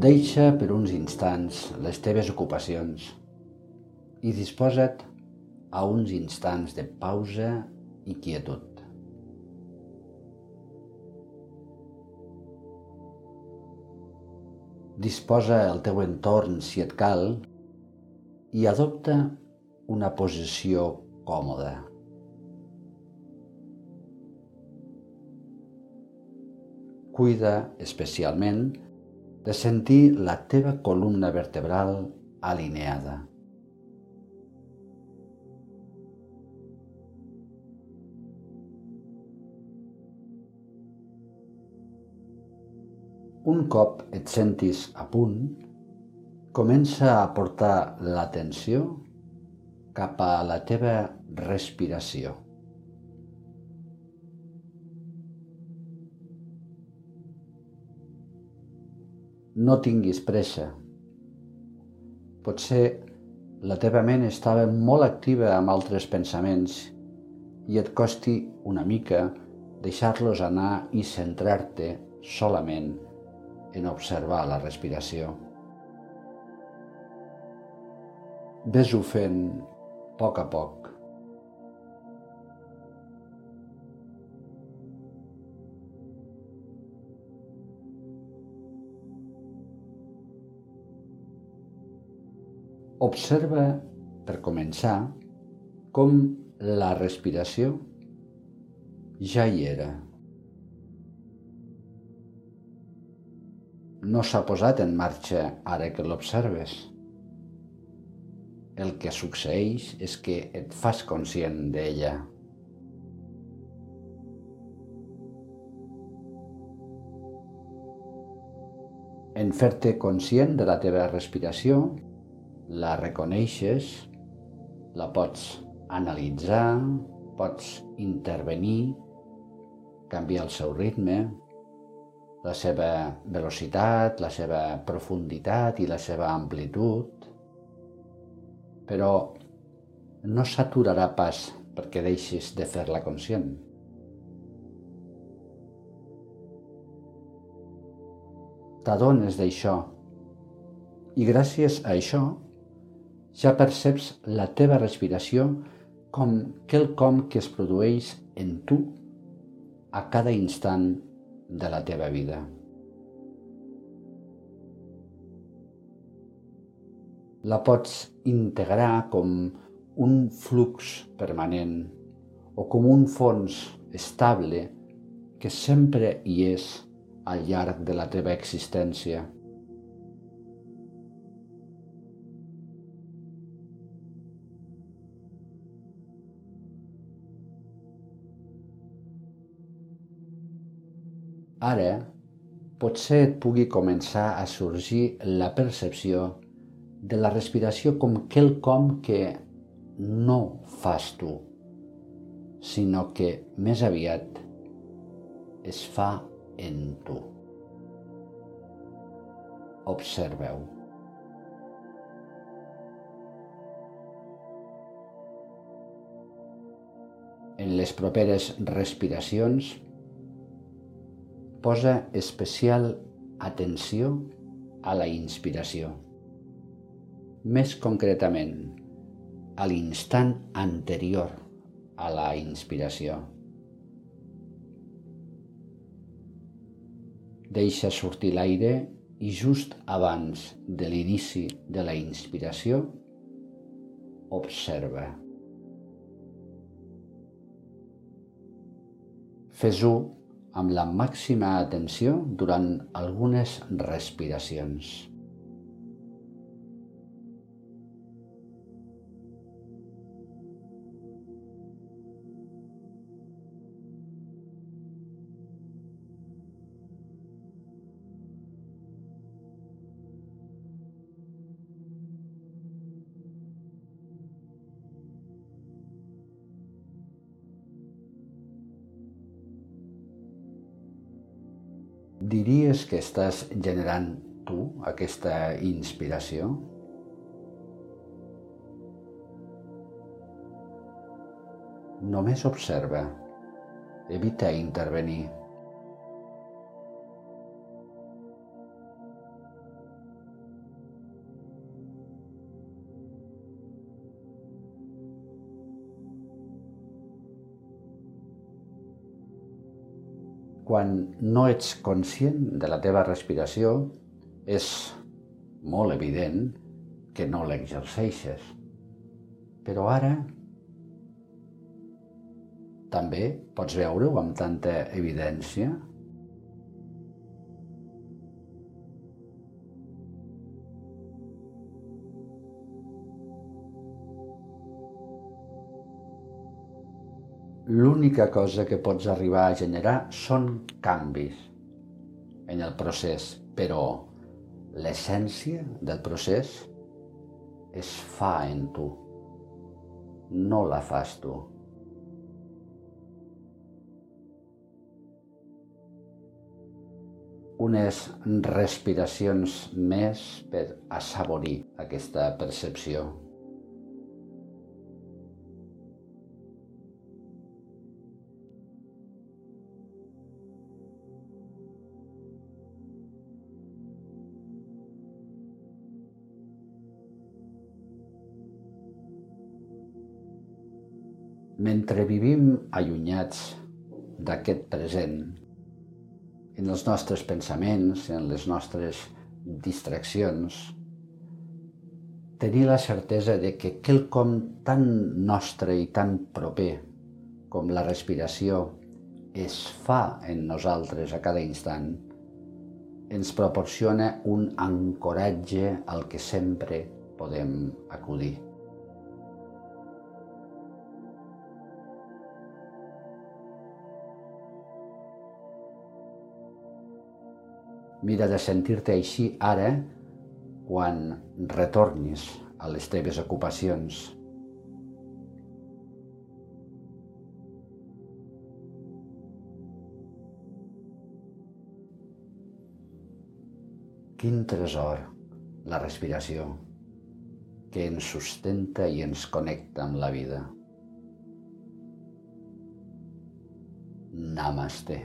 Deixa per uns instants les teves ocupacions i disposa't a uns instants de pausa i quietud. Disposa el teu entorn si et cal i adopta una posició còmoda. Cuida especialment de sentir la teva columna vertebral alineada. Un cop et sentis a punt, comença a portar l'atenció cap a la teva respiració. No tinguis pressa. Potser la teva ment estava molt activa amb altres pensaments i et costi una mica deixar-los anar i centrar-te solament en observar la respiració. Ves-ho fent a poc a poc. Observa, per començar, com la respiració ja hi era. No s'ha posat en marxa ara que l'observes. El que succeeix és que et fas conscient d'ella. En fer-te conscient de la teva respiració, la reconeixes, la pots analitzar, pots intervenir, canviar el seu ritme, la seva velocitat, la seva profunditat i la seva amplitud, però no s'aturarà pas perquè deixis de fer-la conscient. T'adones d'això i gràcies a això ja perceps la teva respiració com quelcom que es produeix en tu a cada instant de la teva vida. La pots integrar com un flux permanent o com un fons estable que sempre hi és al llarg de la teva existència. Ara, potser et pugui començar a sorgir la percepció de la respiració com quelcom que no fas tu, sinó que més aviat es fa en tu. Observeu. En les properes respiracions, posa especial atenció a la inspiració. Més concretament, a l'instant anterior a la inspiració. Deixa sortir l'aire i just abans de l'inici de la inspiració, observa. Fes-ho amb la màxima atenció durant algunes respiracions. Diries que estàs generant tu aquesta inspiració? Només observa. Evita intervenir. Quan no ets conscient de la teva respiració, és molt evident que no l'exerceixes. Però ara també pots veure-ho amb tanta evidència l'única cosa que pots arribar a generar són canvis en el procés, però l'essència del procés es fa en tu, no la fas tu. Unes respiracions més per assaborir aquesta percepció. Mentre vivim allunyats d'aquest present, en els nostres pensaments, en les nostres distraccions, tenir la certesa de que quelcom tan nostre i tan proper com la respiració es fa en nosaltres a cada instant, ens proporciona un ancoratge al que sempre podem acudir. Mira de sentir-te així ara quan retornis a les teves ocupacions. Quin tresor la respiració que ens sustenta i ens connecta amb la vida. Namaste.